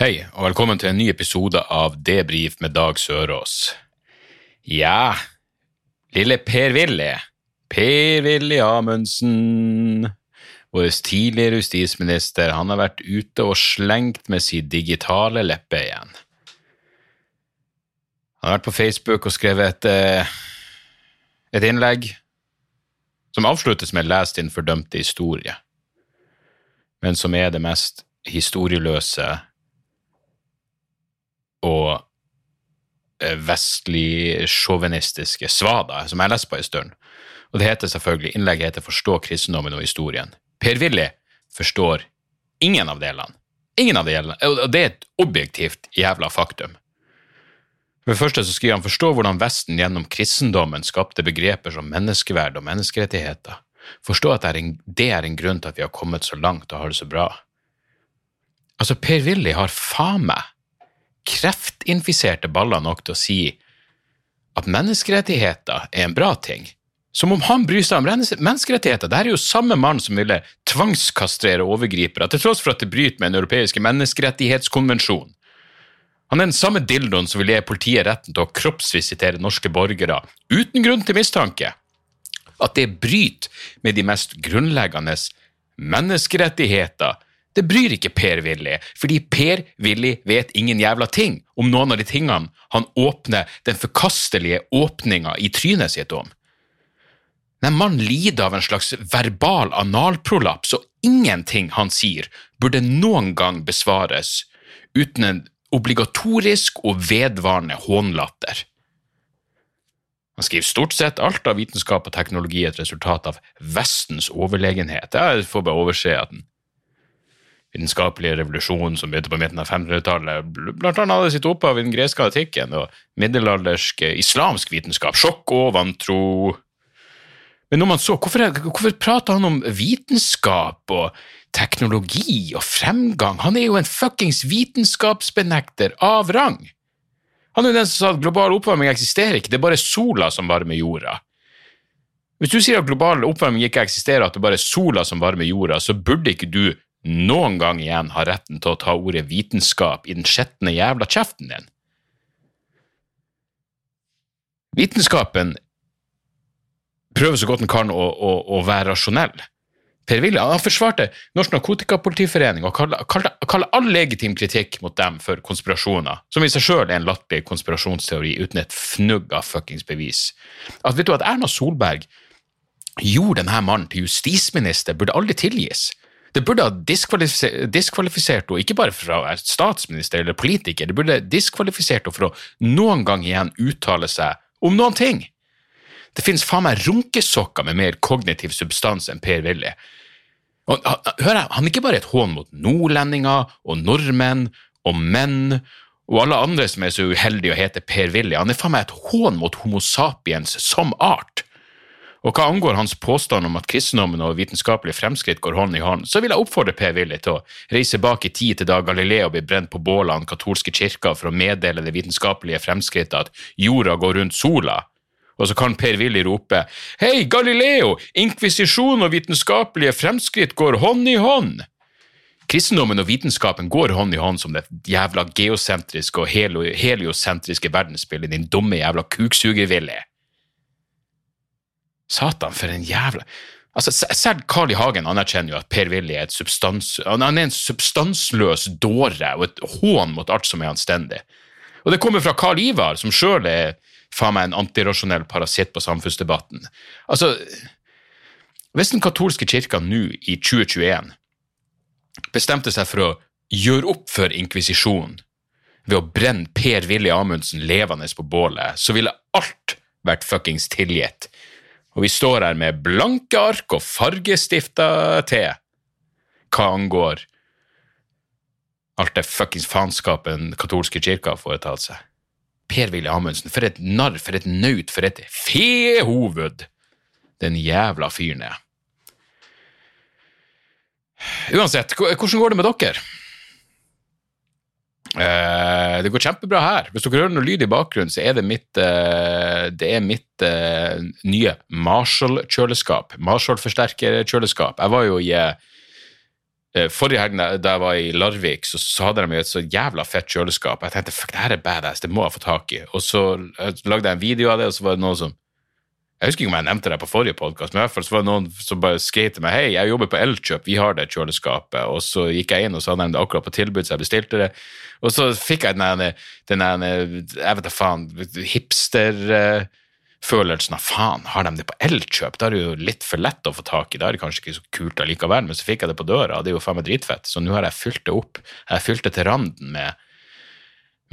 Hei, og velkommen til en ny episode av Debrif med Dag Sørås. Ja, lille Per-Willy, Per-Willy Amundsen, vår tidligere justisminister, han har vært ute og slengt med sin digitale leppe igjen. Han har vært på Facebook og skrevet et, eh, et innlegg som avsluttes med 'lest din fordømte historie', men som er det mest historieløse og eh, vestlig sjåvinistiske svada som jeg har lest på en stund. Og det heter selvfølgelig, innlegget heter 'Forstå kristendommen og historien'. Per-Willy forstår ingen av delene. Ingen av delene. Og det er et objektivt jævla faktum. For det første så skriver han forstå hvordan Vesten gjennom kristendommen skapte begreper som menneskeverd og menneskerettigheter. Forstå at det er, en, det er en grunn til at vi har kommet så langt og har det så bra. Altså, Per-Willy har faen meg kreftinfiserte baller nok til å si at menneskerettigheter er en bra ting. Som om han bryr seg om menneskerettigheter. Det er jo samme mann som ville tvangskastrere overgripere, til tross for at det bryter med den europeiske menneskerettighetskonvensjonen. Han er den samme dildoen som vil gi politiet retten til å kroppsvisitere norske borgere uten grunn til mistanke. At det bryter med de mest grunnleggende menneskerettigheter, det bryr ikke Per-Willy, fordi Per-Willy vet ingen jævla ting om noen av de tingene han åpner den forkastelige åpninga i trynet sitt om. Når man lider av en slags verbal analprolaps, og ingenting han sier, burde noen gang besvares uten en obligatorisk og vedvarende hånlatter. Han skriver stort sett alt av vitenskap og teknologi et resultat av Vestens overlegenhet. Jeg får bare overse at den vitenskapelige revolusjonen som begynte på midten av 500-tallet, blant annet hadde sitt opphav i den greske antikken og middelaldersk eh, islamsk vitenskap, sjokk og vantro. Men når man så, hvorfor, hvorfor prater han om vitenskap og teknologi og fremgang? Han er jo en fuckings vitenskapsbenekter av rang. Han er jo den som sa at global oppvarming eksisterer ikke, det er bare sola som varmer jorda. Hvis du sier at global oppvarming ikke eksisterer, at det bare er sola som varmer jorda, så burde ikke du noen gang igjen ha retten til å ta ordet vitenskap i den skjetne jævla kjeften din. Vitenskapen prøver så godt den kan å, å, å være rasjonell. Per Willy han forsvarte Norsk Narkotikapolitiforening og kaller, all legitim kritikk mot dem for konspirasjoner, som i seg sjøl er en latterlig konspirasjonsteori uten et fnugg av fuckings bevis. At, vet du, at Erna Solberg gjorde denne mannen til justisminister, burde aldri tilgis. Det burde ha diskvalifisert, diskvalifisert henne, ikke bare fra å være statsminister eller politiker, det burde diskvalifisert henne for å noen gang igjen uttale seg om noen ting. Det finnes faen meg runkesokker med mer kognitiv substans enn Per Willy. Og, han- hør her, han er ikke bare et hån mot nordlendinger og nordmenn og menn og alle andre som er så uheldige å hete Per Willy. Han er faen meg et hån mot homo sapiens som art. Og hva angår hans påstand om at kristendommen og vitenskapelige fremskritt går hånd i hånd, så vil jeg oppfordre Per Willy til å reise bak i tid til da Galileo ble brent på bålet av den katolske kirka for å meddele det vitenskapelige fremskrittet at jorda går rundt sola. Og så kan Per Willy rope Hei, Galileo! Inkvisisjon og vitenskapelige fremskritt går hånd i hånd! Kristendommen og vitenskapen går hånd i hånd som det jævla geosentriske og helio heliosentriske verdensbildet, din dumme jævla kuksuger-Willy. Satan, for en jævla Altså, Selv Carl I. Hagen anerkjenner jo at Per Willy er et substans... Han er en substansløs dåre og et hån mot alt som er anstendig. Og det kommer fra Carl Ivar, som sjøl er faen meg en antirasjonell parasitt på samfunnsdebatten. Altså, hvis den katolske kirka nå, i 2021, bestemte seg for å gjøre opp for inkvisisjonen ved å brenne Per Willy Amundsen levende på bålet, så ville alt vært fuckings tilgitt. Og vi står her med blanke ark og fargestifta te hva angår alt det fuckings faenskapet katolske kirka har foretatt seg. Per-Willy Amundsen, for et narr, for et naut, for et fehoved den jævla fyren er. Uansett, hvordan går det med dere? Uh, det går kjempebra her. Hvis dere hører noe lyd i bakgrunnen, så er det mitt, uh, det er mitt uh, nye Marshall-kjøleskap. Marshall-forsterker-kjøleskap. Jeg var jo i Forrige helg da jeg var i Larvik, så, så hadde de et så jævla fett kjøleskap. Jeg tenkte fuck, det her er badass, det må jeg få tak i. Og så lagde jeg en video av det, og så var det noe som jeg husker ikke om jeg nevnte det på forrige podkast, men i hvert fall så var det noen som bare skrev til meg hei, jeg jobber på Elkjøp, vi har det kjøleskapet. Og så gikk jeg inn, og så hadde de det akkurat på tilbud, så jeg bestilte det. Og så fikk jeg den der, jeg vet da faen, hipsterfølelsen av faen, har de det på Elkjøp? Da er det jo litt for lett å få tak i, da er det kanskje ikke så kult allikevel, men så fikk jeg det på døra, og det er jo faen meg dritfett. Så nå har jeg fylt det opp. Jeg har fylt det til randen med,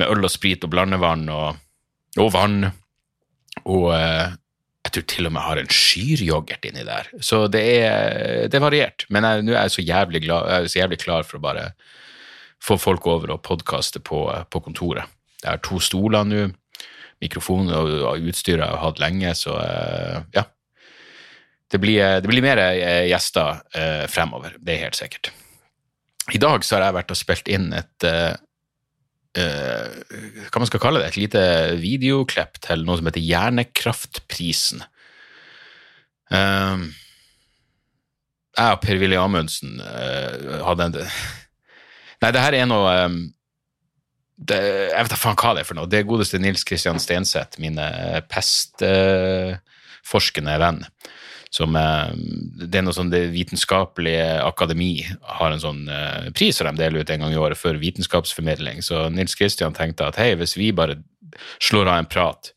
med øl og sprit og blandevann og, og vann. Og eh, jeg tror til og med jeg har en skyryoghurt inni der. Så det er, det er variert. Men nå er jeg så jævlig, glad, jeg så jævlig klar for å bare få folk over og podkaste på, på, kontoret. Jeg har to stoler nå, mikrofon og utstyr jeg har hatt lenge, så eh, ja. Det blir, det blir mer eh, gjester eh, fremover, det er helt sikkert. I dag så har jeg vært og spilt inn et hva man skal kalle det, et lite videoklipp til noe som heter Hjernekraftprisen. Uh, jeg og Per-Willy Amundsen uh, hadde en Nei, det her er noe det, Jeg vet da faen hva det er for noe. Det godeste Nils Kristian Stenseth, mine pestforskende venn som eh, Det er noe sånn Det vitenskapelige akademi har en sånn uh, pris som de deler ut en gang i året for vitenskapsformidling. Så Nils Kristian tenkte at hei, hvis vi bare slår av en prat,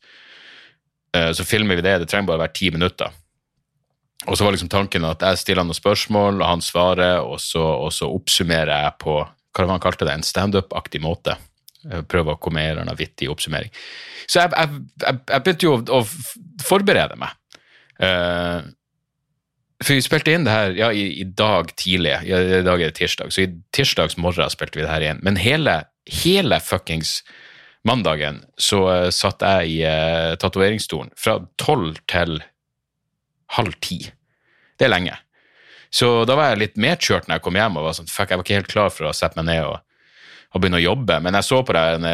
uh, så filmer vi det. Det trenger bare å være ti minutter. Og så var liksom tanken at jeg stiller noen spørsmål, og han svarer, og så, og så oppsummerer jeg på hva var han kalte det, en standup-aktig måte. Prøve å komme med en vittig oppsummering. Så jeg, jeg, jeg, jeg begynte jo å, å forberede meg. For vi spilte inn det her ja, i, i dag tidlig. Ja, I dag er det tirsdag, så i tirsdags morgen spilte vi det her igjen. Men hele, hele fuckings mandagen så uh, satt jeg i uh, tatoveringsstolen fra tolv til halv ti. Det er lenge. Så da var jeg litt medkjørt når jeg kom hjem og var sånn, fuck, jeg var ikke helt klar for å sette meg ned og, og begynne å jobbe. Men jeg så på det en,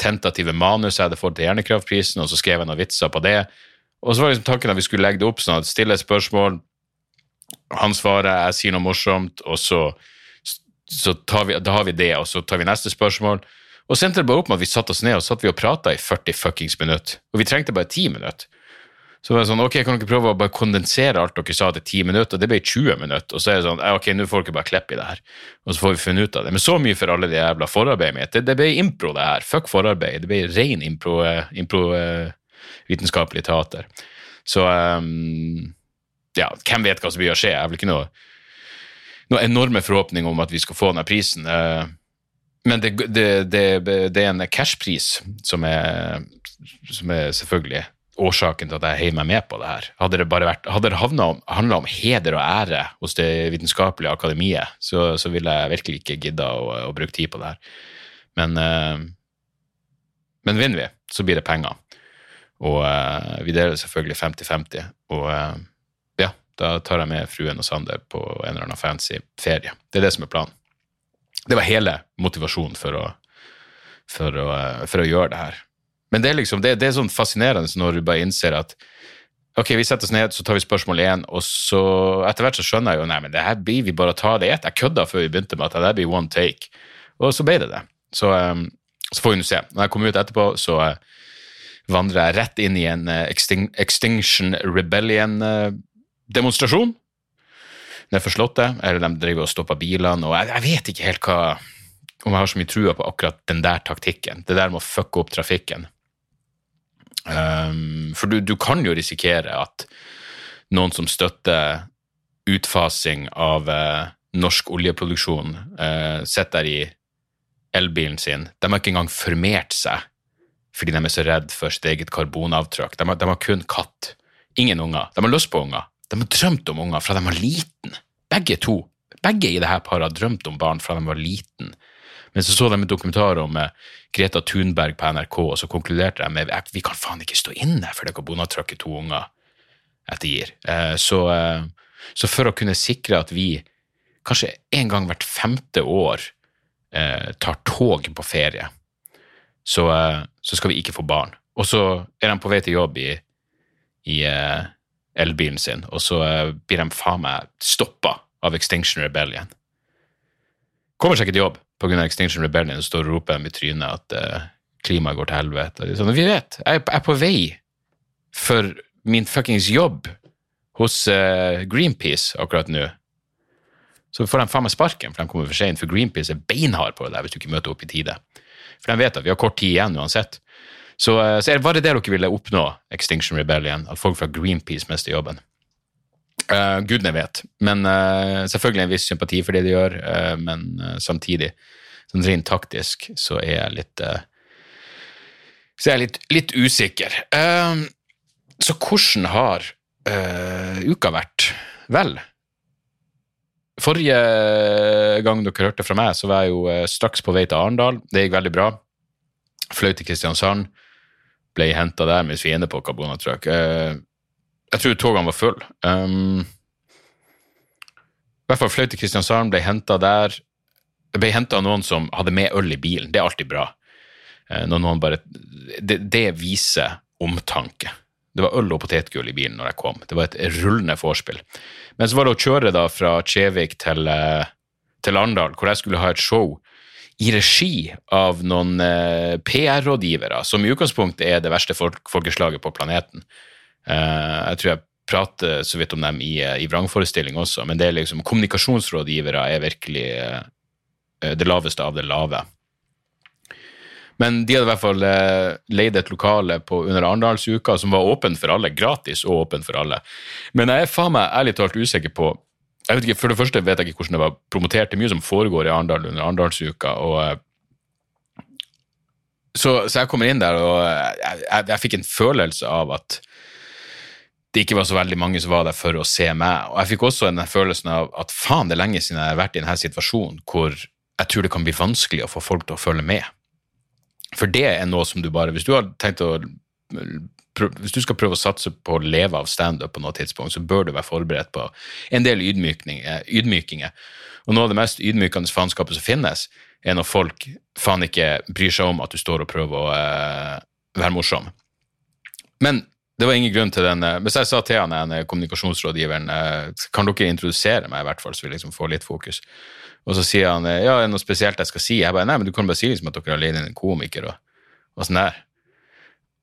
tentative manuset jeg hadde fått til Hjernekraftprisen, og så skrev jeg noen vitser på det. Og så var liksom tanken at vi skulle legge det opp sånn at stille spørsmål, han svarer, jeg sier noe morsomt, og så, så vi, da har vi det, og så tar vi neste spørsmål. Og så endte det bare opp med at vi satte oss ned og satt vi og prata i 40 fuckings minutter. Og vi trengte bare 10 minutter. Så var det sånn, ok, kan dere prøve å bare kondensere alt dere sa til 10 minutter? Og det ble 20 minutter. Og så er det sånn, ok, nå får dere bare klippe i det her. Og så får vi funnet ut av det. Men så mye for alle de jævla forarbeidene mitt. Det, det, ble impro, det her. Fuck forarbeid. Det ble ren impro, uh, impro uh, vitenskapelig teater. Så um, ja, hvem vet hva som blir å skje? Jeg har vel ikke noe, noe enorme forhåpning om at vi skal få denne prisen. Eh, men det, det, det, det er en cashpris som som er selvfølgelig årsaken til at jeg heier meg med på det her. Hadde det bare vært, hadde det handla om heder og ære hos det vitenskapelige akademiet, så, så ville jeg virkelig ikke gidda å, å, bruke tid på det her. Men, uh, men vinner vi, så blir det penger. Og uh, vi deler selvfølgelig 50-50. Og da tar jeg med fruen og Sander på en eller annen fancy ferie. Det er det som er planen. Det var hele motivasjonen for å, for å, for å gjøre det her. Men det er liksom, det, det er sånn fascinerende når du bare innser at ok, vi setter oss ned, så tar vi spørsmål én, og så etter hvert så skjønner jeg jo nei, men det her blir vi bare å ta det ett. Jeg kødda før vi begynte med at det blir one take, og så ble det det. Så, um, så får vi nå se. Når jeg kommer ut etterpå, så uh, vandrer jeg rett inn i en uh, Extinction Rebellion uh, Nede for Slottet, eller de driver og stopper bilene, og jeg, jeg, vet ikke helt hva om jeg har så mye trua på akkurat den der taktikken. Det der med å fucke opp trafikken. Um, for du, du, kan jo risikere at noen som støtter utfasing av uh, norsk oljeproduksjon, uh, sitter der i elbilen sin. De har ikke engang formert seg fordi de er så redd for sitt eget karbonavtrykk. De har, de har kun katt. Ingen unger. De har lyst på unger, de har drømt om unger fra de var liten. Begge to. Begge i dette paret har drømt om barn fra de var liten. Men så så de en dokumentar om eh, Greta Thunberg på NRK, og så konkluderte de med at vi kan faen ikke stå inne for det Bonatrucket to unger ettergir. Eh, så, eh, så for å kunne sikre at vi kanskje en gang hvert femte år tar tog på ferie, så, så skal vi ikke få barn. Og så er de på vei til jobb i, i elbilen sin, og så eh, blir de faen meg stoppa av Extinction Rebellion. Kommer seg ikke til jobb pga. Extinction Rebellion og står og roper dem i trynet at eh, klimaet går til helvete. Og Sånn, vi vet, jeg er på vei for min fuckings jobb hos eh, Greenpeace akkurat nå. Så får de faen meg sparken, for de kommer for seint, for Greenpeace er beinhard på det der hvis du ikke møter opp i tide. For de vet at vi har kort tid igjen uansett. Så, eh, så er det det dere ville oppnå, Extinction Rebellion, at folk fra Greenpeace mister jobben. Uh, Gudene vet. Men uh, selvfølgelig en viss sympati for det de gjør, uh, men samtidig, sånn rent taktisk, så er jeg litt Så jeg litt, litt usikker. så hvordan har uka vært? Vel, forrige gang dere hørte fra meg, så var jeg jo straks på vei til Arendal. Det gikk veldig bra. Fløy til Kristiansand. Ble henta der mens vi er inne på Carbonatruck. Uh, jeg tror togene var fulle. Um, I hvert fall fløy til Kristiansand, ble henta der. Det ble henta av noen som hadde med øl i bilen. Det er alltid bra. Uh, når noen bare, det, det, viser omtanke. Det var øl og potetgull i bilen når jeg kom. Det var et rullende vorspiel. Men så var det å kjøre da fra Kjevik til, uh, til Arendal, hvor jeg skulle ha et show i regi av noen uh, PR-rådgivere, som i utgangspunktet er det verste folk folkeslaget på planeten. Eh, jeg tror jeg prater så vidt om dem i, i vrangforestilling også, men det er liksom, kommunikasjonsrådgivere er virkelig eh, det laveste av det lave. Men de hadde i hvert fall eh, leid et lokale på, under Arendalsuka som var åpen for alle. Gratis og åpen for alle. Men jeg er faen meg ærlig talt usikker på jeg vet ikke, For det første vet jeg ikke hvordan det var promotert. Det er mye som foregår i Arendal under Arendalsuka. og så, så, jeg kommer inn der, og jeg, jeg, jeg fikk en følelse av at det ikke var så veldig mange som var der for å se meg. Og jeg fikk også den følelsen av at faen, det er lenge siden jeg har vært i denne situasjonen hvor jeg tror det kan bli vanskelig å få folk til å følge med. For det er noe som du bare Hvis du har tenkt å hvis du skal prøve å satse på å leve av standup på noe tidspunkt, så bør du være forberedt på en del ydmykinger. Og noe av det mest ydmykende faenskapet som finnes, er når folk faen ikke bryr seg om at du står og prøver å uh, være morsom. Men det var ingen grunn til den eh, Hvis jeg sa til han, en kommunikasjonsrådgiveren eh, kan dere introdusere meg, i hvert fall, så vi liksom får litt fokus. Og så sier han ja, er det noe spesielt jeg skal si? Jeg bare nei, men du kan bare si liksom at dere har leid inn en komiker. og, og sånn der.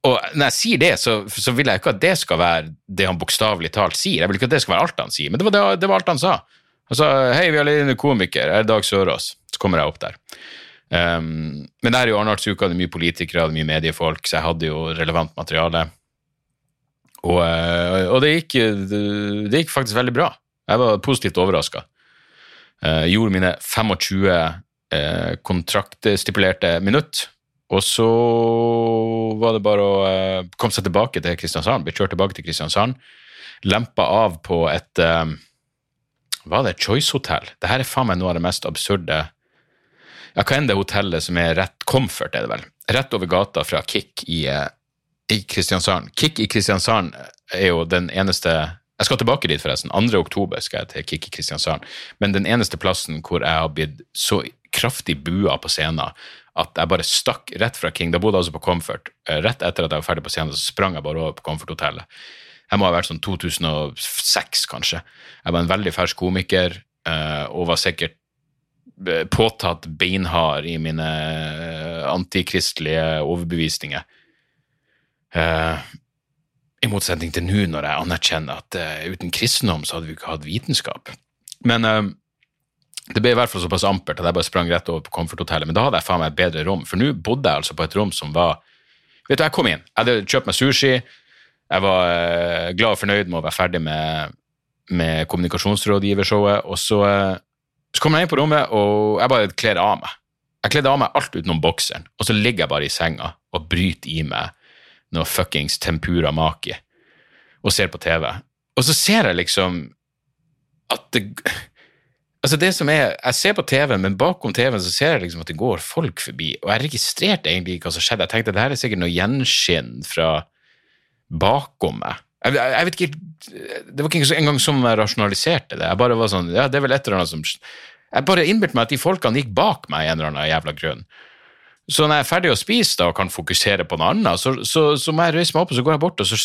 Og når jeg sier det, så, så, vil jeg ikke at det skal være det han bokstavelig talt sier. Jeg vil ikke at det skal være alt han sier, men det var, det, det var alt han sa. Han sa hei, vi har leid inn komiker, er det Dag Sørås? Så kommer jeg opp der. Um, men det er jo Arendalsuka, det er mye politikere, det er mye mediefolk, så jeg hadde jo relevant materiale. Og, eh, og det, gikk, det, gikk, faktisk veldig bra. Jeg var positivt overraska. Jeg eh, gjorde mine 25 eh, kontraktstipulerte minutt, og så var det bare å komme seg tilbake til Kristiansand. Ble kjørt tilbake til Kristiansand. Lempa av på et Hva er det? et Choice-hotell. Dette er faen meg noe av det mest absurde Ja, hva enn det hotellet som er rett Comfort, er det vel. Rett over gata fra Kick i i Kristiansand. Kick i Kristiansand er jo den eneste Jeg skal tilbake dit, forresten. 2. oktober skal jeg til Kick i Kristiansand. Men den eneste plassen hvor jeg har blitt så kraftig bua på scenen at jeg bare stakk rett fra King. Da bodde jeg altså på Comfort. Eh, rett etter at jeg var ferdig på scenen, så sprang jeg bare over på Comfort-hotellet. Jeg må ha vært sånn 2006, kanskje. Jeg var en veldig fersk komiker eh, og var sikkert eh, påtatt beinhard i mine antikristelige overbevisninger. I motsetning til nå, når jeg anerkjenner at uten kristendom så hadde vi ikke hatt vitenskap. Men det ble i hvert fall såpass ampert at jeg bare sprang rett over på komforthotellet. Men da hadde jeg faen meg et bedre rom, for nå bodde jeg altså på et rom som var Vet du, jeg kom inn, jeg hadde kjøpt meg sushi, jeg var glad og fornøyd med å være ferdig med, med kommunikasjonsrådgivershowet, og så, så kom jeg inn på rommet, og jeg bare kler av meg. Jeg kledde av meg alt utenom bokseren, og så ligger jeg bare i senga og bryter i meg noe fuckings tempura maki og ser på TV. Og så ser jeg liksom at det Altså det som er, Jeg ser på TV, men bakom TV-en så ser jeg liksom at det går folk forbi. Og jeg registrerte egentlig ikke hva som skjedde. Jeg tenkte det her er sikkert noe gjenskinn fra bakom meg. Jeg, jeg, jeg vet ikke, Det var ikke engang som jeg rasjonaliserte det. Jeg bare var sånn, ja, det er vel et eller annet som Jeg bare innbilte meg at de folkene gikk bak meg i en eller annen jævla grunn. Så når jeg er ferdig å spise da, og kan fokusere på noe annet, så, så, så, må jeg røyse meg opp og så går jeg bort og så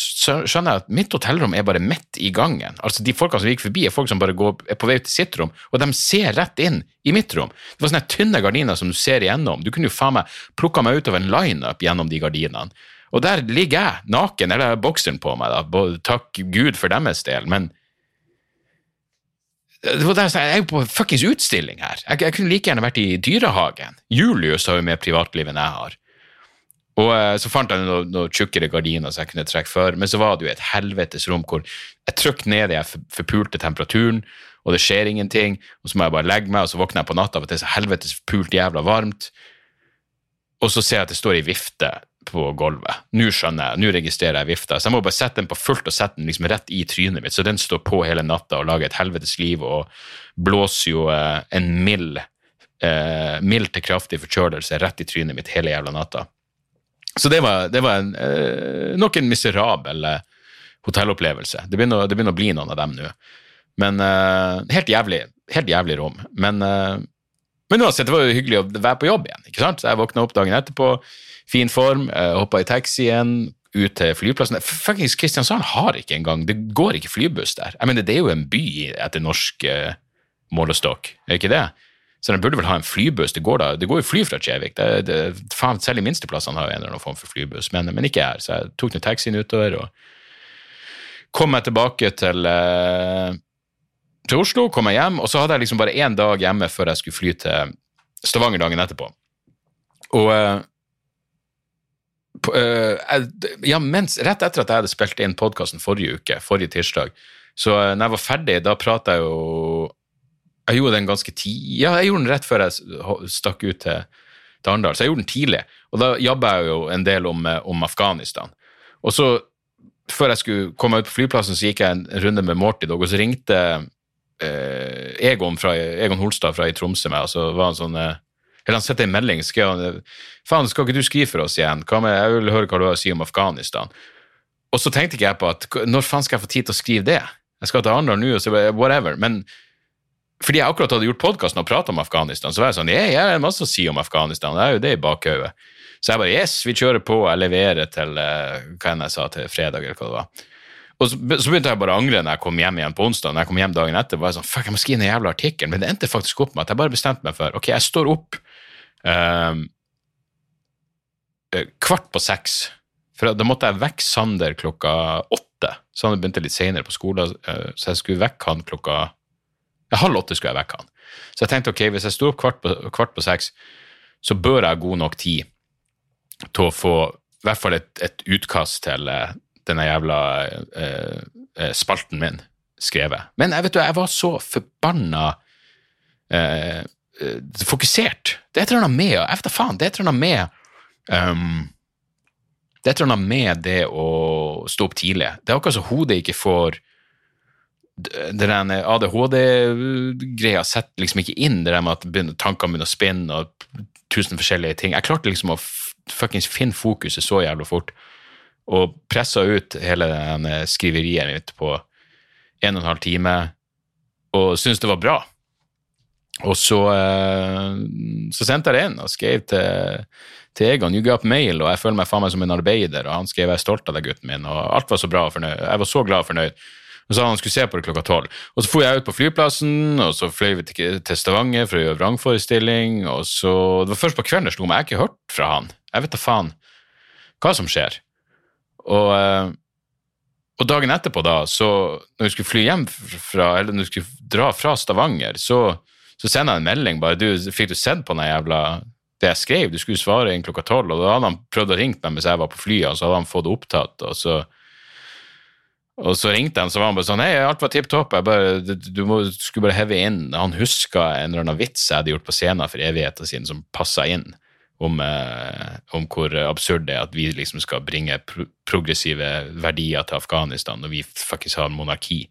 skjønner jeg at mitt hotellrom er bare midt i gangen. Altså De folkene som gikk forbi, er folk som bare går, er på vei til sitt rom, og de ser rett inn i mitt rom. Det var sånne tynne gardiner som du ser igjennom. Du kunne jo faen meg plukka meg ut av en lineup gjennom de gardinene. Og der ligger jeg naken, eller jeg bokseren på meg, da. takk Gud for deres del, men jeg er jo på fuckings utstilling her. Jeg, jeg, kunne like gjerne vært i dyrehagen. Julius har jo mer privatliv enn jeg har. Og eh, Så fant jeg noen noe tjukkere gardiner som jeg kunne trekke for, men så var det jo et helvetes rom hvor jeg trykker ned i den forpulte temperaturen, og det skjer ingenting, og så må jeg bare legge meg, og så våkner jeg på natta av at det er så helvetes forpult jævla varmt, og så ser jeg at det står ei vifte på gulvet. Nå skjønner jeg, nå registrerer jeg vifta, så jeg må bare sette den på fullt og sette den liksom rett i trynet mitt, så den står på hele natta og lager et helvetes liv og blåser jo eh, en mild, eh, mild til kraftig forkjølelse rett i trynet mitt hele jævla natta. Så det var, det var en, eh, nok en miserabel eh, hotellopplevelse. Det begynner, det begynner, å bli noen av dem nå. Men eh, helt jævlig, helt jævlig rom. Men, men uansett, det var jo hyggelig å være på jobb igjen. ikke sant? Så jeg våkna opp dagen etterpå fin form, uh, hoppa i taxien, ut til flyplassen. Fuckings Kristiansand har ikke engang Det går ikke flybuss der. Jeg mener, Det er jo en by etter norsk uh, målestokk, er ikke det? Så den burde vel ha en flybuss. Det går, da, det går jo fly fra Kjevik. Det, det, faen, selv de minste plassene har jo en eller annen form for flybuss, men, men ikke her. Så jeg tok nå taxien utover og kom meg tilbake til, uh, til Oslo, kom meg hjem, og så hadde jeg liksom bare én dag hjemme før jeg skulle fly til Stavanger dagen etterpå. Og uh, ja, mens, Rett etter at jeg hadde spilt inn podkasten forrige uke, forrige tirsdag, så uh, når jeg var ferdig, da prata jeg jo Jeg gjorde den ganske tid Ja, jeg gjorde den rett før jeg stakk ut til, til Arendal, så jeg gjorde den tidlig. Og da jabba jeg jo en del om, eh, om, Afghanistan. Og så, før jeg skulle komme ut på flyplassen, så gikk jeg en runde med Morty Dog, og så ringte uh, Egon, fra, Egon Holstad fra i Tromsø meg, og så var han sånn eller han sendte en melding skrev han, faen, skal ikke du skrive for oss igjen? Med, jeg vil høre hva du har å si om Afghanistan. Og så tenkte ikke jeg på at når faen skal jeg få tid til å skrive det? Jeg skal til Arendal nå, og så whatever. Men fordi jeg akkurat hadde gjort podkasten og prata om Afghanistan, så var jeg sånn jeg har masse å si om Afghanistan. Det er jo det i bakhodet. Så jeg bare yes, vi kjører på, jeg leverer til uh, hva enn jeg sa til fredag, eller hva det var. Og så, begynte jeg bare å angre når jeg kom hjem igjen på onsdag. Når jeg kom hjem dagen etter, var jeg sånn, fuck, jeg må skrive den jævla artikken, Men det endte faktisk opp med at jeg bare bestemte meg for ok, jeg står opp kvart på seks. For da måtte jeg vekke Sander klokka åtte. Så han begynte litt senere på skolen, uh, så jeg skulle vekke han klokka ja, Halv åtte skulle jeg vekke han. Så jeg tenkte ok, hvis jeg sto opp kvart på, kvart på seks, så bør jeg ha god nok tid til å få i hvert fall et, et utkast til uh, denne jævla spalten min skrevet. Men jeg vet du, jeg var så forbanna eh, fokusert. Det er et eller annet med Jeg vet da faen. Det er et eller annet med um, Det er et eller annet med det å stå opp tidlig. Det er akkurat som hodet ikke får det der ADHD-greia setter liksom ikke inn det der med at tankene begynner å spinne og tusen forskjellige ting. Jeg klarte liksom å fuckings finne fokuset så jævlig fort og pressa ut hele skriveriet mitt på en og en halv time og syntes det var bra. Og så, eh, så, sendte jeg det inn og skrev til, til Egon you got mail, og jeg føler meg faen meg som en arbeider. Og han skrev jeg er stolt av deg, gutten min, og alt var så bra og fornøyd. Jeg var så glad og fornøyd. Og så sa han skulle se på det klokka tolv. Og så dro jeg ut på flyplassen, og så fløy vi til Stavanger for å gjøre vrangforestilling. Og så, Det var først på kvelden det slo meg, jeg har ikke hørt fra han. Jeg vet da faen hva som skjer. Og, eh, og dagen etterpå, da, så når vi skulle fly hjem fra, eller når vi skulle dra fra Stavanger, så så sender jeg en melding bare du, 'Fikk du sett på den jævla det jeg skrev? Du skulle svare inn klokka tolv.' Og da hadde han prøvd å ringe meg mens jeg var på flyet, og så hadde han fått det opptatt. og så og så ringte han, så var han bare sånn Hei, alt var tipp topp. Jeg bare, du, du, må, du, skulle bare heve inn. Han huska en eller annen vits jeg hadde gjort på scenen for evigheten sin, som passa inn. Om, eh, om, hvor absurd det er at vi liksom skal bringe pro progressive verdier til Afghanistan når vi faktisk har monarki.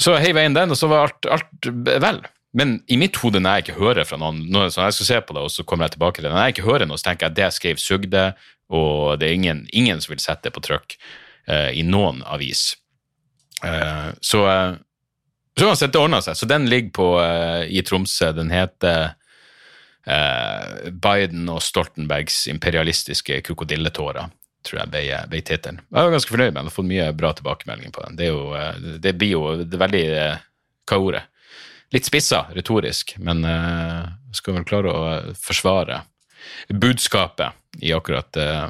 Så heiv jeg inn den, og så var alt, alt vel. Men i mitt hode, når jeg ikke hører fra noen når jeg skal se på det, og så kommer jeg tilbake til det, når jeg ikke hører noe, så tenker jeg at det jeg skrev, sugde, og det er ingen, ingen som vil sette det på trykk eh, i noen avis. Eh, så, eh, så uansett, det ordna seg. Så den ligger på, eh, i Tromsø. Den heter eh, Biden og Stoltenbergs imperialistiske krokodilletårer, tror jeg ble, ble tittelen. Jeg var ganske fornøyd med den, har fått mye bra tilbakemeldinger på den. Det, er jo, eh, det blir jo det er veldig eh, Hva er ordet? Litt spissa retorisk, men uh, skal vel klare å forsvare budskapet i akkurat uh,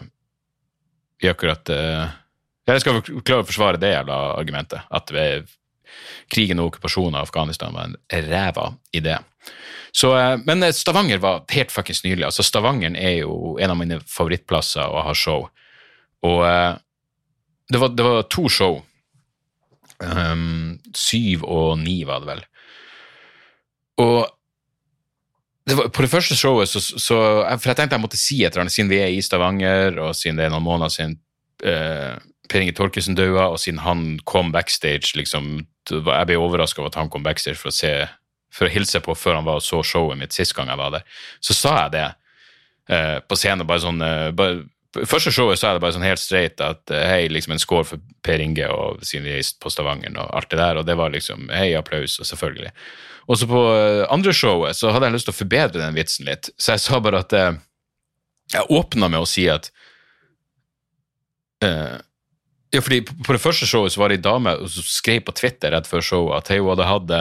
i akkurat uh, Jeg skal vel klare å forsvare det jævla argumentet. At krigen og okkupasjonen av Afghanistan var en ræva idé. Så, men Stavanger var helt fuckings nydelig. Altså, Stavanger er jo en av mine favorittplasser å ha show. Og det, var, det, var, to show. Um, syv og ni, var det vel. Og det var, på det første showet så, så, For jeg tenkte jeg måtte si et eller annet, siden vi er i Stavanger, og siden det er noen måneder siden eh, Per Inge Torkesen døde, og siden han kom backstage liksom, Jeg ble overraska over at han kom backstage for å, se, for å hilse på før han var og så showet mitt sist gang jeg var der. Så sa jeg det eh, på scenen, bare sånn uh, bare, Første showet sa jeg det bare sånn helt streit at hei, liksom en score for Per Inge og siden vi er på Stavanger og alt det der, og det var liksom hei, applaus, og selvfølgelig. Og så på eh, andre showet så hadde jeg lyst til å forbedre den vitsen litt, så jeg sa bare at eh, Jeg åpna med å si at uh, Ja, fordi på det første showet så var det ei dame som skrev på Twitter rett før showet at hun hadde hatt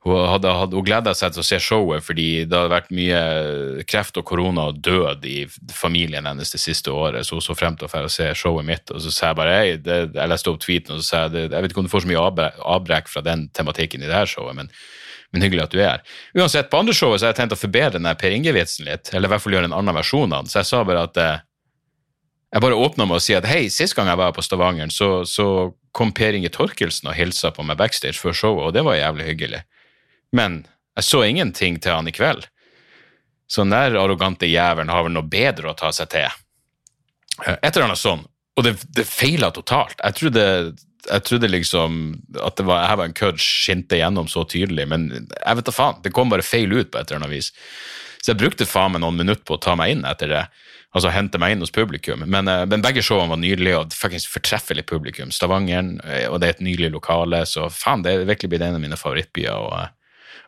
hun, hadde, hadde, hun gleda seg til å se showet fordi det hadde vært mye kreft og korona og død i familien hennes det siste året, så hun så frem til å se showet mitt. Og så sa jeg bare det, jeg leste opp tweeten og så sa jeg jeg vet ikke om du får så mye avbrekk fra den tematikken i det her showet, men men hyggelig at du er her. Uansett, på andre showet så har jeg tenkt å forbedre den Per Inge-vitsen litt, eller i hvert fall gjøre en annen versjon av den, så jeg sa bare at eh, jeg bare åpna med å si at hei, sist gang jeg var på Stavanger, så, så kom Per Inge Torkelsen og hilsa på meg backstage før showet, og det var jævlig hyggelig. Men jeg så ingenting til han i kveld. Så den der arrogante jævelen har vel noe bedre å ta seg til. Eh, et eller annet sånn. Og det, det feila totalt. Jeg trodde jeg trodde liksom at det var, jeg var en kødd skinte gjennom så tydelig, men jeg vet da faen. Det kom bare feil ut på et eller annet vis. Så jeg brukte faen meg noen minutter på å ta meg inn etter det. Altså hente meg inn hos publikum. Men, eh, men begge showene var nydelige og faktisk fortreffelig publikum. Stavanger, eh, og det er et nydelig lokale, så faen, det er virkelig blitt en av mine favorittbyer å,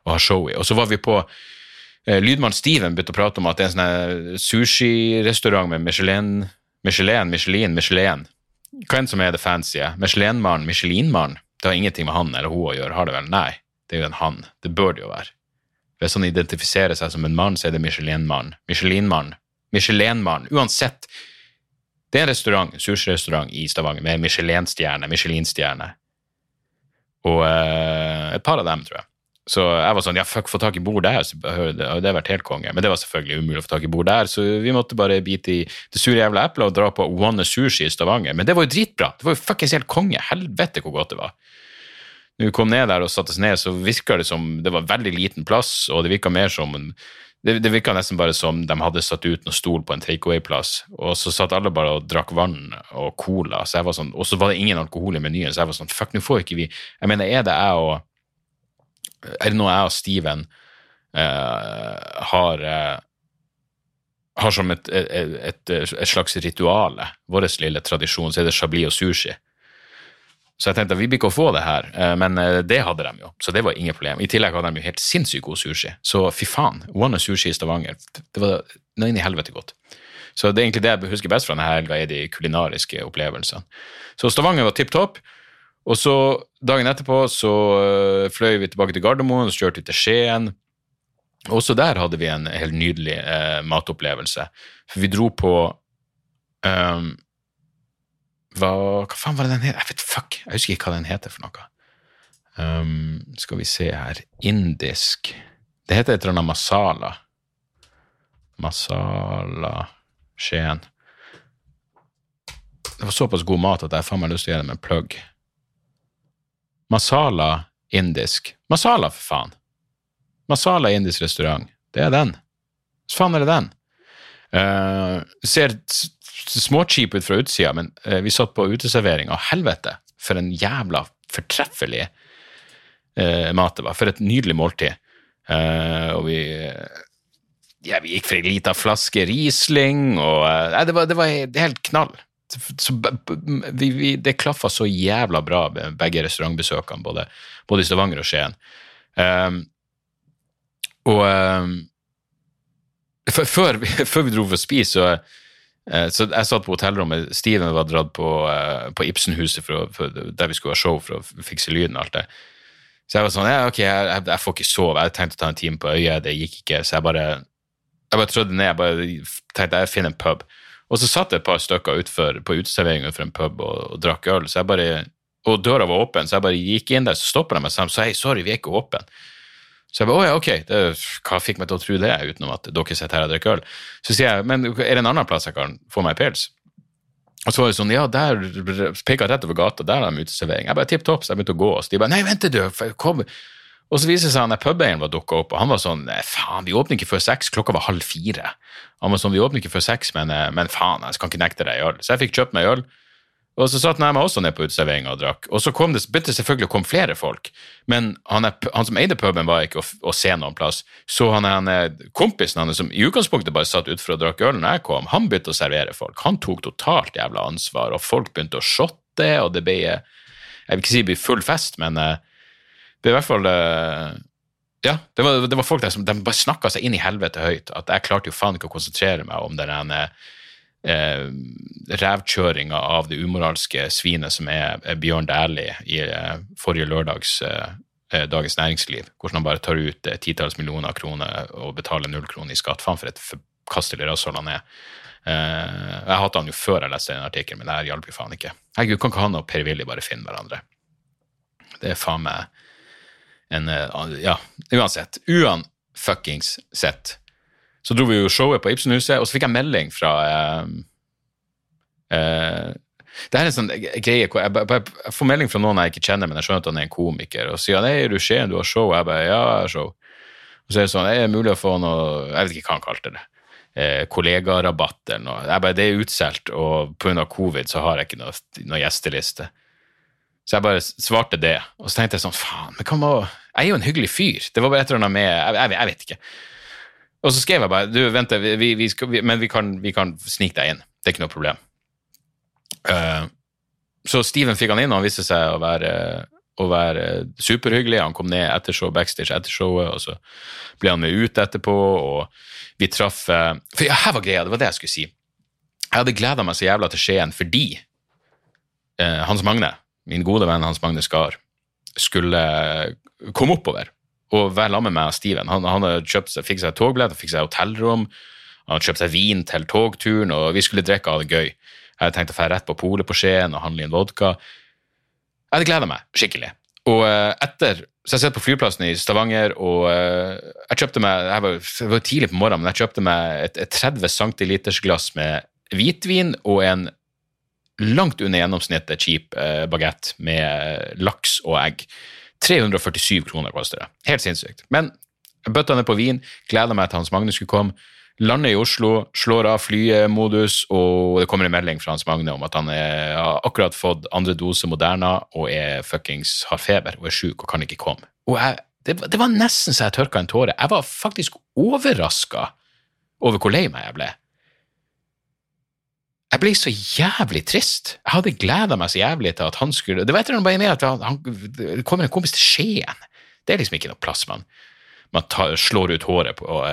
å ha show i. Og så var vi på eh, Lydmann Steven begynte å prate om at det er en sånn sushirestaurant med Michelin, Michelin, Michelin, Michelin hva enn som er det fancy. Michelin-mannen, Michelin-mannen, det har ingenting med han eller hun å gjøre, har det vel? Nei, det er jo en han. Det bør det jo være. Hvis han identifiserer seg som en mann, så er det Michelin-mann. Michelin-mann. Michelin-mann. Uansett. Det er en restaurant, sushirestaurant i Stavanger med Michelin-stjerne, Michelin-stjerne. Og eh, et par av dem, tror jeg. Så jeg var sånn ja, fuck, få tak i bord der, så det hadde vært helt konge. Men det var selvfølgelig umulig å få tak i bord der, så vi måtte bare bite i det sure jævla eplet og dra på One Sushi i Stavanger. Men det var jo dritbra. Det var jo fuckings helt konge. Helvete hvor godt det var. Når vi kom ned der og satte oss ned, så virka det som det var veldig liten plass, og det virka mer som det, det virka nesten bare som de hadde satt ut noen stol på en takeaway-plass, og så satt alle bare og drakk vann og cola, så jeg var sånn, og så var det ingen alkohol i menyen, så jeg var sånn fuck, nå får ikke vi Jeg mener, er det jeg og er det noe jeg og Steven uh, har uh, har som et, et, et, et slags rituale, vår lille tradisjon, så er det chablis og sushi. Så jeg tenkte at vi blir ikke å få det her, uh, men det hadde de jo, så det var ingen problem. I tillegg hadde de jo helt sinnssykt god sushi, så fy faen, One of Sushi i Stavanger, det var noe inn i helvete godt. Så det er egentlig det jeg husker best fra denne helga, er de kulinariske opplevelsene. Så Stavanger var tipp topp. Og så dagen etterpå så uh, fløy vi tilbake til Gardermoen og så kjørte vi til Skien. Også der hadde vi en helt nydelig uh, matopplevelse. For vi dro på um, hva, hva, faen var det den het? Jeg vet fuck, jeg husker ikke hva den heter for noe. Um, skal vi se her Indisk Det heter et eller annet masala. Masala Skien. Det var såpass god mat at jeg faen meg lyst til å gjøre det med plugg. Masala indisk. Masala, for faen! Masala indisk restaurant. Det er den. Hva faen er det den? Uh, ser småcheap ut fra utsida, men uh, vi satt på uteservering, og helvete, for en jævla fortreffelig uh, mat det var. For et nydelig måltid. Og vi ja, vi gikk for ei lita flaske Riesling, og nei, det, var, det var helt knall. Så, vi, vi, det klaffa så jævla bra med begge restaurantbesøkene, både, både i Stavanger og Skien. Um, og um, før, vi- før vi dro for å spise, så, eh, så jeg satt på hotellrommet. Steven var dratt på, eh, på Ibsenhuset for, å- for, der vi skulle ha show for å fikse lyden og alt det. Så jeg var sånn, ja, ok, jeg, jeg, får ikke sove. Jeg hadde tenkt å ta en time på øyet, det gikk ikke. Så jeg bare, jeg bare trødde ned, jeg bare tenkte jeg finner en pub. Og så satt et par stykker utfor, på uteserveringa utenfor en pub og, og drakk øl, så jeg bare, og døra var åpen, så jeg bare gikk inn der, så stoppet de meg og sa hei, sorry, vi er ikke åpne. Så jeg bare, å ja, ok, det, hva fikk meg til å tro det, utenom at dere sitter her og drikker øl? Så sier jeg, men er det en annen plass jeg kan få meg pils? Og så var det sånn, ja, der pekte rett over gata, der har de uteservering. Jeg bare tipp topp, så jeg begynte å gå, og så de bare, nei, vent du, kom. Og så viser det seg at pubeieren var dukket opp, og han var sånn, faen, vi åpner ikke før seks, klokka var halv fire. Han var sånn, vi åpner ikke før seks, men, eh, men faen, jeg kan ikke nekte deg øl. Så jeg fikk kjøpt meg øl, og så satt jeg meg også ned på uteserveringa og drakk. Og så kom det, begynte selvfølgelig å komme flere folk, men han, er, han som eide puben var ikke å, å se noen plass. Så han, han kompisen hans, som i utgangspunktet bare satt utenfor og drakk øl når jeg kom, han begynte å servere folk. Han tok totalt jævla ansvar, og folk begynte å shotte, og det ble, jeg vil ikke si det ble full fest, men eh, i hvert fall eh, ja, det var, det var folk der som de bare snakka seg inn i helvete høyt. At jeg klarte jo faen ikke å konsentrere meg om den eh, revkjøringa av det umoralske svinet som er, Bjørn Dæhlie i eh, forrige lørdags eh, eh, Dagens Næringsliv. Hvordan han bare tar ut eh, titalls millioner kroner og betaler null kroner i skatt. Faen for et forkastelig rasshold han er. Eh, jeg hatet han jo før jeg leste den artikkelen, men det her hjalp jo faen ikke. Herregud, kan ikke han og Per-Willy bare finne hverandre? Det er faen meg en eh, Ja, uansett. Uan fuckings sett. Så dro vi jo showet på Ibsenhuset, og så fikk jeg melding fra eh, eh, Det er en sånn greie hvor jeg, jeg, jeg får melding fra noen jeg ikke kjenner, men jeg skjønner at han er en komiker, og sier han, er du Skien, du har show?' og Jeg bare 'Ja, jeg har show'. Og så er det sånn, er det mulig å få noe Jeg vet ikke hva han kalte det. Eh, kollegarabatt eller noe. Jeg bare, det er utsolgt, og pga. covid så har jeg ikke noe, noe gjesteliste. Så jeg bare svarte det, og så tenkte jeg sånn, faen, men hva må Jeg er jo en hyggelig fyr. Det var bare et eller annet med Jeg, jeg, vet ikke. Og så skrev jeg bare du, vent, vi, vi, vi, men vi kan, vi kan snike deg inn. Det er ikke noe problem. Uh, så Steven fikk han inn, og han viste seg å være, å være superhyggelig. Han kom ned etter show, backstage etter showet, og så ble han med ut etterpå, og vi traff eh, For ja, her var greia, det var det jeg skulle si. Jeg hadde gleda meg så jævla til Skien fordi uh, Hans Magne, min gode venn Hans Magne Skar, skulle komme oppover og være sammen med meg og Steven. Han, han seg, fikk seg togbillett, fikk seg hotellrom, han hadde kjøpt seg vin til togturen, og vi skulle drikke av det gøy. Jeg hadde tenkt å dra rett på polet på Skien og handle inn vodka. Jeg hadde gleda meg skikkelig. Og eh, etter Så jeg sitter på flyplassen i Stavanger, og eh, jeg kjøpte meg jeg var, det var tidlig på morgenen, men jeg kjøpte meg et, et 30 centiliters glass med hvitvin og en langt under gjennomsnittet cheap eh, med laks og egg. 347 kroner koster det. Helt sinnssykt. Men jeg bøtta ned på vin, gleda meg til Hans Magne skulle komme. Lander i Oslo, slår av flymodus, og det kommer en melding fra Hans Magne om at han er, har akkurat fått andre dose Moderna og er fuckings har feber og er sjuk og kan ikke komme. Og jeg, det, det var nesten så jeg tørka en tåre. Jeg var faktisk overraska over hvor lei meg jeg ble. Jeg ble så jævlig trist. Jeg hadde gleda meg så jævlig til at han skulle Det var et eller annet bare med at han, han, kommer en kompis til Skien. Det er liksom ikke noe plass man, man tar, slår ut håret på, og,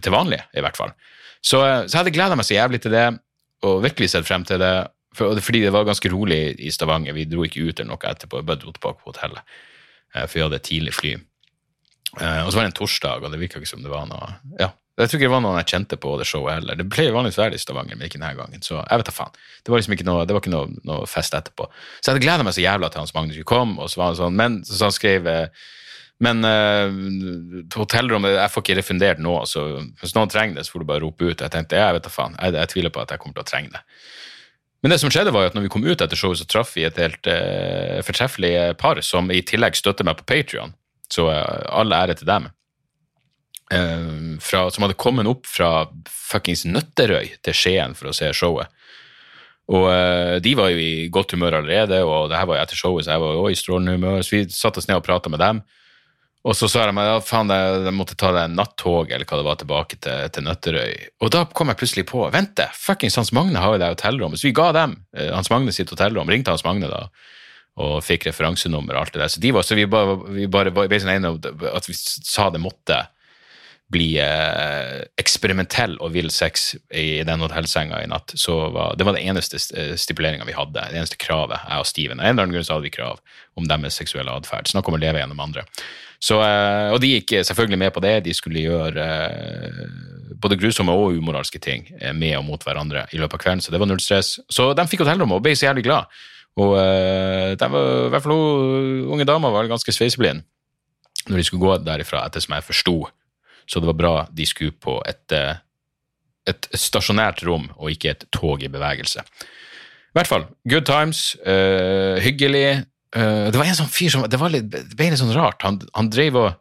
til vanlig, i hvert fall. Så, eh, så jeg hadde gleda meg så jævlig til det, og virkelig sett frem til det. For, fordi det var ganske rolig i Stavanger. Vi dro ikke ut eller noe etterpå, vi bare dro tilbake på hotellet. Eh, For vi hadde et tidlig fly. Eh, Og så var det en torsdag, og det virka ikke som det var noe Ja, jeg tror ikke det var noen jeg kjente på det showet heller. Det pleier vanligvis å være i Stavanger, men ikke denne gangen. Så jeg vet da faen. Det var liksom ikke noe, det var ikke noe, noe fest etterpå. Så jeg hadde gleda meg så jævla til Hans Magnus komme, og så var han sånn Men så han skrev eh, men uh, hotellrommet Jeg får ikke refundert nå, så hvis noen trenger det, så får du bare rope ut. Jeg tenkte jeg vet da faen. Jeg, jeg tviler på at jeg kommer til å trenge det. Men det som skjedde var at når vi kom ut etter showet, så traff vi et helt uh, fortreffelig par som i tillegg støtter meg på Patrion. Så uh, all ære til dem. Eh, fra, som hadde kommet opp fra fuckings Nøtterøy til Skien for å se showet. Og eh, de var jo i godt humør allerede, og det her var jo etter showet, så jeg var jo i strålende humør. Så vi satte oss ned og prata med dem. Og så sa de at ja, faen, jeg, måtte ta det nattog eller hva det var, tilbake til, til Nøtterøy. Og da kom jeg plutselig på Vent, det, fuckings Hans Magne har jo det hotellrommet. Så vi ga dem eh, Hans Magne sitt hotellrom, ringte Hans Magne da, og fikk referansenummer og alt det der. Så, de var, så vi bare, vi bare ble sånn at vi sa det måtte bli eh, eksperimentell og vill sex i den hotellsenga i natt. Så var, det var det eneste stipuleringa vi hadde, det eneste kravet, jeg og Steven. En eller annen grunn så hadde vi krav om deres seksuelle atferd. Snakk om å leve gjennom andre. Så, eh, og de gikk selvfølgelig med på det. De skulle gjøre eh, både grusomme og umoralske ting eh, med og mot hverandre i løpet av kvelden, så det var null stress. Så de fikk hotellrommet og ble så jævlig glad. Og de var, i hvert fall unge damer var ganske sveiseblind når de skulle gå derifra, etter som jeg forsto så det var bra de skulle på et, eh, et stasjonært rom og ikke et tog i bevegelse. I hvert fall, good times, uh, hyggelig. Uh, det var en sånn fyr som Det, litt, det ble litt sånn rart. Han, han drev og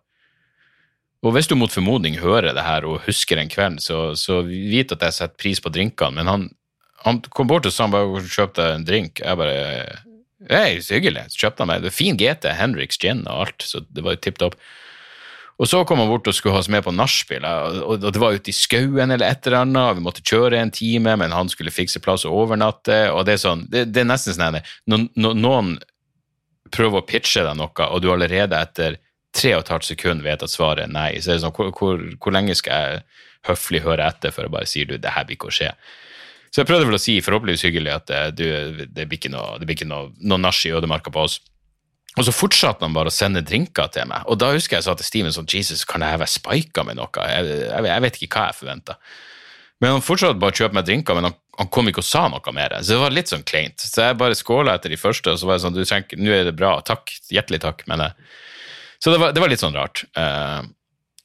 og hvis du mot formodning hører det her og husker en kveld, så, så vit at jeg setter pris på drinkene, men han, han kom bort og sa han bare kjøpte en drink. Jeg bare Hei, så hyggelig. Så kjøpte han meg det fin GT, Henriks gin og alt, så det var tipp topp. Og så kom han bort og skulle ha oss med på nachspiel, og det var ute i skauen eller et eller annet, og vi måtte kjøre en time, men han skulle fikse plass og overnatte, og det er sånn, det, det er nesten sånn når noen prøver å pitche deg noe, og du allerede etter tre og et halvt sekund vet at svaret er nei, så er det sånn, hvor, hvor, hvor lenge skal jeg høflig høre etter før jeg bare sier du, det her blir ikke å skje? Så jeg prøvde vel å si, forhåpentligvis hyggelig, at eh, du, det blir ikke noe, det noe, noe nach i ødemarka på oss. Og så fortsatte han bare å sende drinker til meg. Og da husker jeg sa til Steven sånn Jesus, kan jeg være spika med noe? Jeg, jeg, jeg, vet ikke hva jeg forventa. Men han fortsatte bare å kjøpe meg drinker, men han, han, kom ikke og sa noe mer. Så det var litt sånn kleint. Så jeg bare skåla etter de første, og så var jeg sånn du trenger, Nå er det bra. Takk. Hjertelig takk. Men jeg, så det var, det var, litt sånn rart. Uh,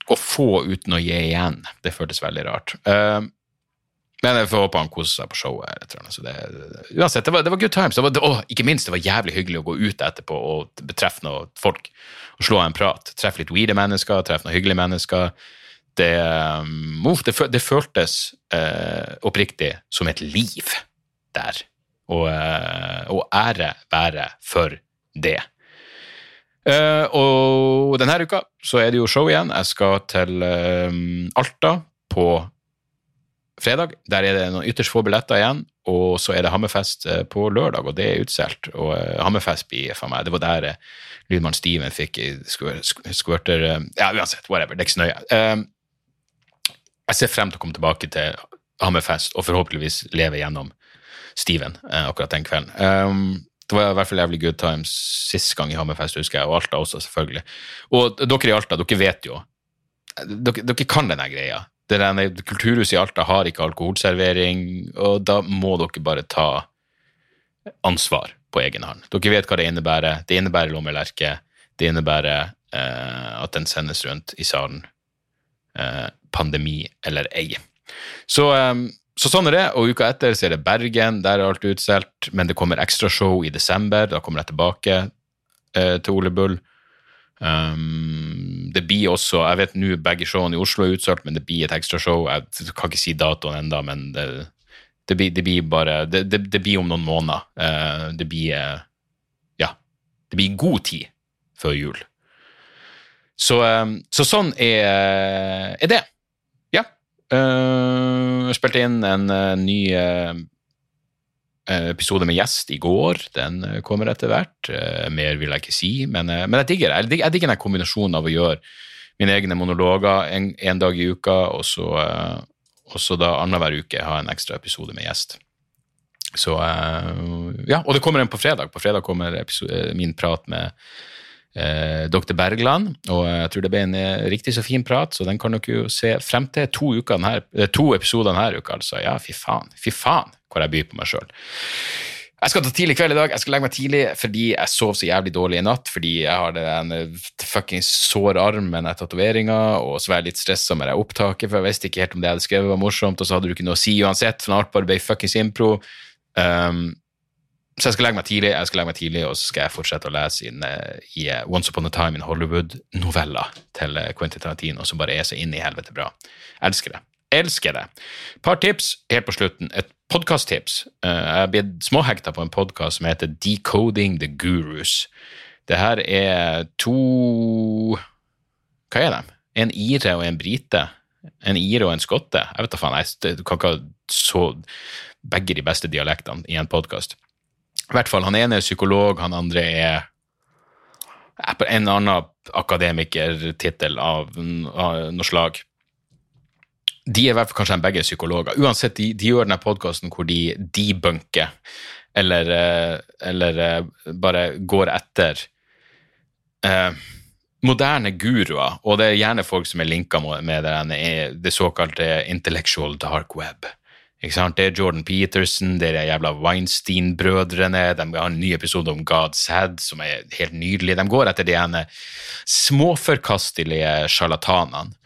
å få uten å gi igjen, det føltes veldig rart. Uh, men jeg får håpe han koser seg på showet. Så det, uansett, det var, det var good times. Det var, å, ikke minst, det var jævlig hyggelig å gå ut etterpå og betreffe noen folk. Og slå en prat. Treffe litt weede mennesker, treffe noen hyggelige mennesker. Det, um, det, det føltes uh, oppriktig som et liv der. Og, uh, og ære være for det. Uh, og denne uka så er det jo show igjen. Jeg skal til um, Alta på fredag. Der er det noen ytterst få billetter igjen. Og så er det Hammerfest eh, på lørdag, og det er utsolgt. Og uh, Hammerfest blir for meg Det var der uh, lydmann Steven fikk skvørter Ja, uansett, whatever. Det er ikke så nøye. Jeg ser frem til å komme tilbake til Hammerfest og forhåpentligvis leve gjennom Steven akkurat den kvelden. Det var i hvert fall jævlig good times sist gang i Hammerfest, husker jeg, og Alta også, selvfølgelig. Og dere i Alta, dere vet jo Dere, dere kan denne greia det der, Kulturhuset i Alta har ikke alkoholservering, og da må dere bare ta ansvar på egen hånd. Dere vet hva det innebærer. Det innebærer lommelerke. Det innebærer eh, at den sendes rundt i salen. Eh, pandemi eller ei. Så, eh, så, sånn er det. Og uka etter så er det Bergen. Der er alt utsolgt. Men det kommer ekstrashow i desember. Da kommer jeg tilbake eh, til Ole Bull. Um, det blir også Jeg vet nå begge showene i Oslo er utsolgt, men det blir et ekstrashow. Jeg kan ikke si datoen ennå, men det, det, blir, det, blir, bare det, det, blir om noen måneder. Uh, det blir Ja. Det blir god tid før jul. Så, um, så sånn er, er det. Ja. Uh, jeg spilte inn en ny Eh, episode med gjest i går. Den eh, kommer etter hvert. Eh, mer vil jeg ikke si, men, men jeg digger det. Jeg digger den kombinasjonen av å gjøre mine egne monologer en, en dag i uka, og så, og så da annenhver uke ha en ekstra episode med gjest. Så Ja, og det kommer en på fredag. På fredag kommer episode, min prat med eh, Dr. Bergland, og jeg tror det ble en riktig så fin prat, så den kan dere jo se frem til. To, denne, to episoder denne uka, altså. Ja, fy faen. Fy faen hvor jeg byr på meg sjøl. Jeg skal ta tidlig kveld i dag. Jeg skal legge meg tidlig fordi jeg sov så jævlig dårlig i natt. Fordi jeg har den fuckings sår arm med den tatoveringa, og så var jeg litt stressa med det opptaket, for jeg visste ikke helt om det jeg hadde skrevet var morsomt, og så hadde du ikke noe å si uansett, for alt bare ble fuckings impro. Um, så jeg skal legge meg tidlig, jeg skal legge meg tidlig, og så skal jeg fortsette å lese inn, uh, i uh, Once Upon a Time in Hollywood-novella til Quentin Tarantino, som bare er så inn i helvete bra. Jeg elsker det. Elsker det. Par tips helt på slutten. Et podkasttips. Uh, jeg er blitt småhekta på en podkast som heter Decoding the Gurus. Det her er to Hva er de? En ire og en brite? En ire og en skotte? Jeg vet da faen, jeg kan ikke så begge de beste dialektene i en podkast. I hvert fall, han ene er psykolog, han andre er en annen akademikertittel av noe slag. De er i hvert fall kanskje begge psykologer. Uansett, de, de gjør denne podkasten hvor de debunker eller, eh, eller eh, bare går etter eh, moderne guruer, og det er gjerne folk som er linka med det, det såkalte intellectual dark web. Det er Jordan Peterson, det er de jævla Weinstein-brødrene. De har en ny episode om God's Head som er helt nydelig. De går etter de ene småforkastelige sjarlatanene.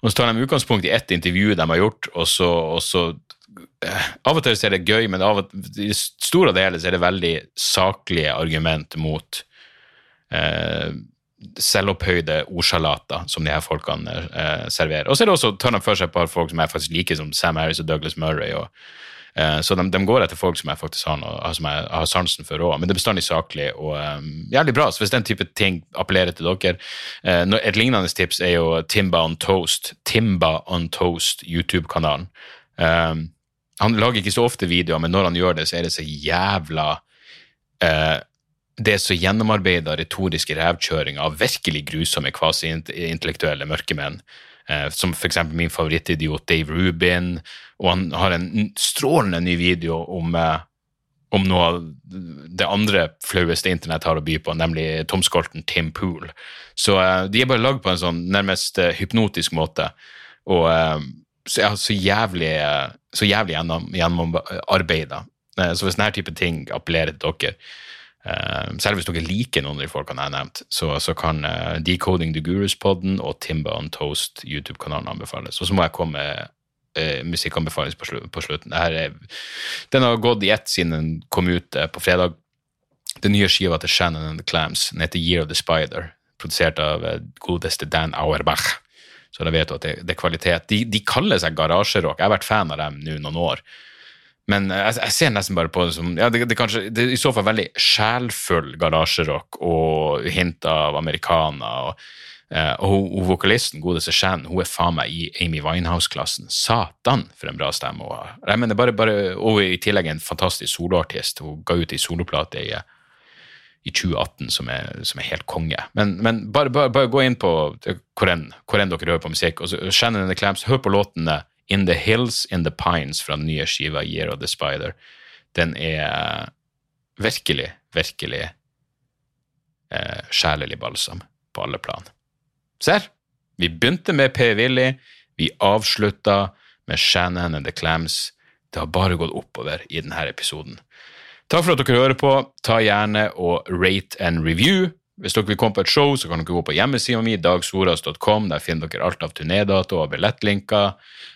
Og så tar de utgangspunkt i ett intervju de har gjort, og så, og så eh, Av og til er det gøy, men av, i store deler er det veldig saklige argument mot eh, selvopphøyde ordsalater som de her folkene eh, serverer. Og så er det også, tar de for seg et par folk som jeg faktisk liker, som Sam Harris og Douglas Murray. Og, så de, de, går etter folk som jeg faktisk har, noe, som jeg har sansen for òg. Men det er bestandig saklig og um, jævlig bra. Så hvis den type ting appellerer til dere eh, Et lignende tips er jo Timba on Toast. Timba on Toast, YouTube-kanalen. Um, han lager ikke så ofte videoer, men når han gjør det, så er det så jævla uh, det er så gjennomarbeida retoriske revkjøring av virkelig grusomme kvasi-intellektuelle mørkemenn. Eh, som f.eks. min favorittidiot Dave Rubin. Og han har en strålende ny video om, eh, om noe av det andre flaueste internett har å by på, nemlig tomskolten Tim Pool. Så eh, de er bare lagd på en sånn nærmest hypnotisk måte. Og så, ja, så jævlig, så jævlig gjennom. Så hvis denne type ting appellerer til dere, selv hvis dere liker noen av de folkene jeg har nevnt, så, så kan uh, Decoding the Gurus-podden og Timba on Toast YouTube-kanalen anbefales. Og så må jeg komme med uh, musikkanbefaling på, slu på, slutten. Er, den har gått i ett siden den kom ut på fredag. Den nye skiva til Shannon and the Clams den heter Year of the Spider, produsert av godeste Dan Auerbach. Så da vet du at det, det er kvalitet. De, de kaller seg garasjerock. Jeg har vært fan av dem nå noen år. Men jeg, jeg, ser nesten bare på det som ja, det, det, kanskje, det er i så fall veldig sjelfull garasjerock og hint av americana. Og, eh, og og, vokalisten, godeste Shan, hun er faen meg i Amy Winehouse-klassen. Satan, for en bra stemme hun har. Jeg mener, bare, bare, og i tillegg en fantastisk soloartist. Hun ga ut ei soloplate i, i 2018 som er, som er, helt konge. Men, men bare, bare, bare, gå inn på hvor enn dere hører på musikk. og Shannon and the Clamps, hør på låtene in the Hills in the Pines fra den nye skiva Year of the Spider. Den er virkelig, virkelig eh, sjelelig balsam på alle plan. Ser, vi begynte med P. Willy, vi avslutta med Shannon and the Clams. Det har bare gått oppover i denne episoden. Takk for at dere hører på. Ta gjerne og rate and review. Hvis dere vil komme på et show, så kan dere gå på hjemmesida mi, dagsoras.com. Der finner dere alt av turnédato og billettlinker.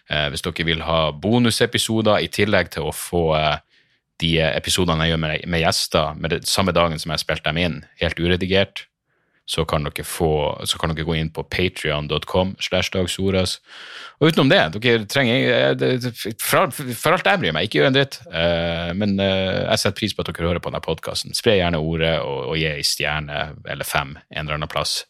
Eh, hvis dere vil ha bonusepisoder i tillegg til å få eh, de episodene jeg gjør med, med gjester med det, samme dagen som jeg spilte dem inn, helt uredigert, så kan dere, få, så kan dere gå inn på patrion.com. Og utenom det, dere trenger eh, For, for alt jeg bryr meg, ikke gjør en dritt. Uh, men uh, jeg setter pris på at dere hører på denne podkasten. Spre gjerne ordet og, og gi ei stjerne eller fem en eller annen plass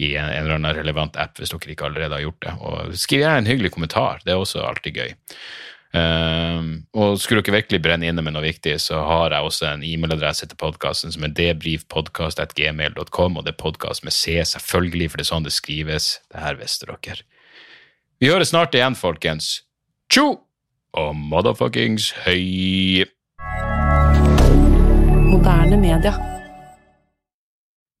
i en, eller annen relevant app hvis dere ikke allerede har gjort det. Og skriv gjerne en hyggelig kommentar, det er også alltid gøy. Um, og skulle dere virkelig brenne inne med noe viktig, så har jeg også en e-mailadresse til podkasten som er debrifpodkast.gmail.com, og det er podkast med C, selvfølgelig, for det er sånn det skrives. Det her visste dere. Vi høres snart igjen, folkens. Tjo og motherfuckings høy! Moderne media.